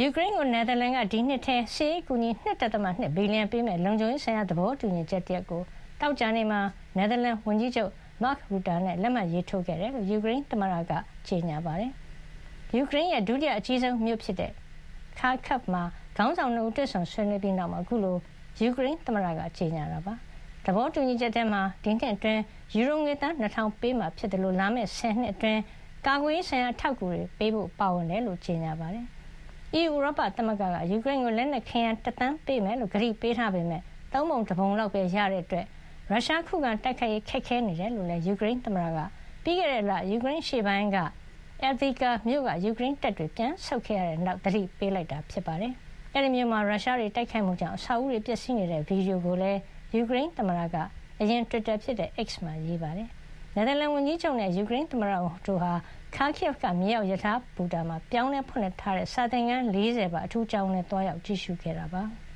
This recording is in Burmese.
ယူကရိန်းကို နယ်သာလန်က ဒီနှစ်ထဲစစ်ရေးကူညီ2.2ဘီလီယံ ပေးမယ့် လုံခြုံရေးဆိုင်ရာ သဘောတူညီချက်တရပ်ကိုတောက်ကြနေမှာ နယ်သာလန်ဝန်ကြီးချုပ်မာ့ခ်ရူတာနဲ့ လက်မှတ်ရေးထိုးခဲ့တယ်လို့ ယူကရိန်းသမ္မတက ကြေညာပါတယ်။ယူကရိန်းရဲ့ ဒုတိယအကြီးဆုံးမြို့ဖြစ်တဲ့ခါခပ်မှာ ခေါင်းဆောင်တို့တွေ့ဆုံဆွေးနွေးပြီးနောက်မှာ အခုလို ယူကရိန်းသမ္မတက ကြေညာတာပါ။သဘောတူညီချက်ထဲမှာ ဒီနှစ်အတွင်း ယူရိုငွေသား2000ပေးမှာ ဖြစ်တယ်လို့လာမယ့်10နှစ်အတွင်း ကာကွယ်ရေးဆိုင်ရာထောက်ကူတွေ ပေးဖို့ ပါဝင်တယ်လို့ ကြေညာပါတယ်။ EU ဥရောပသမဂ္ဂက ယူကရိန်းကို လက်နက်ခဲယမ်းတသန်းပေးမယ်လို့ ကတိပေးထားပေမဲ့သုံးပုံတပုံလောက်ပဲ ရတဲ့အတွက်ရုရှားခုခံတိုက်ခိုက်ရေး ခက်ခဲနေတယ်လို့လည်း ယူကရိန်းသမ္မတက ပြီးခဲ့တဲ့လ ယူကရိန်းရှေ့ပိုင်းက Avdiivka မြို့က ယူကရိန်းတပ်တွေ ပြန်ဆုတ်ခဲ့ရတဲ့နောက် သတိပေးလိုက်တာ ဖြစ်ပါတယ်။အဲဒီမြို့မှာ ရုရှားတွေ တိုက်ခိုက်မှုကြောင့် အဆောက်အဦတွေ ပျက်စီးနေတဲ့ ဗီဒီယိုကိုလည်း ယူကရိန်းသမ္မတက အရင် Twitter ဖြစ်တဲ့ X မှာ ရေးပါတယ်။ နယ်သာလန်ဝန်ကြီးချုပ်နဲ့ ယူကရိန်းသမ္မတတို့ဟာ Kharkiv က မြေအောက်ရထားဘူတာမှာ ပြောင်းလဲဖွင့်လှစ်ထားတဲ့ စာသင်ခန်း40ပါ အထူးကျောင်းထဲသွားရောက်ကြည့်ရှုခဲ့တာပါ။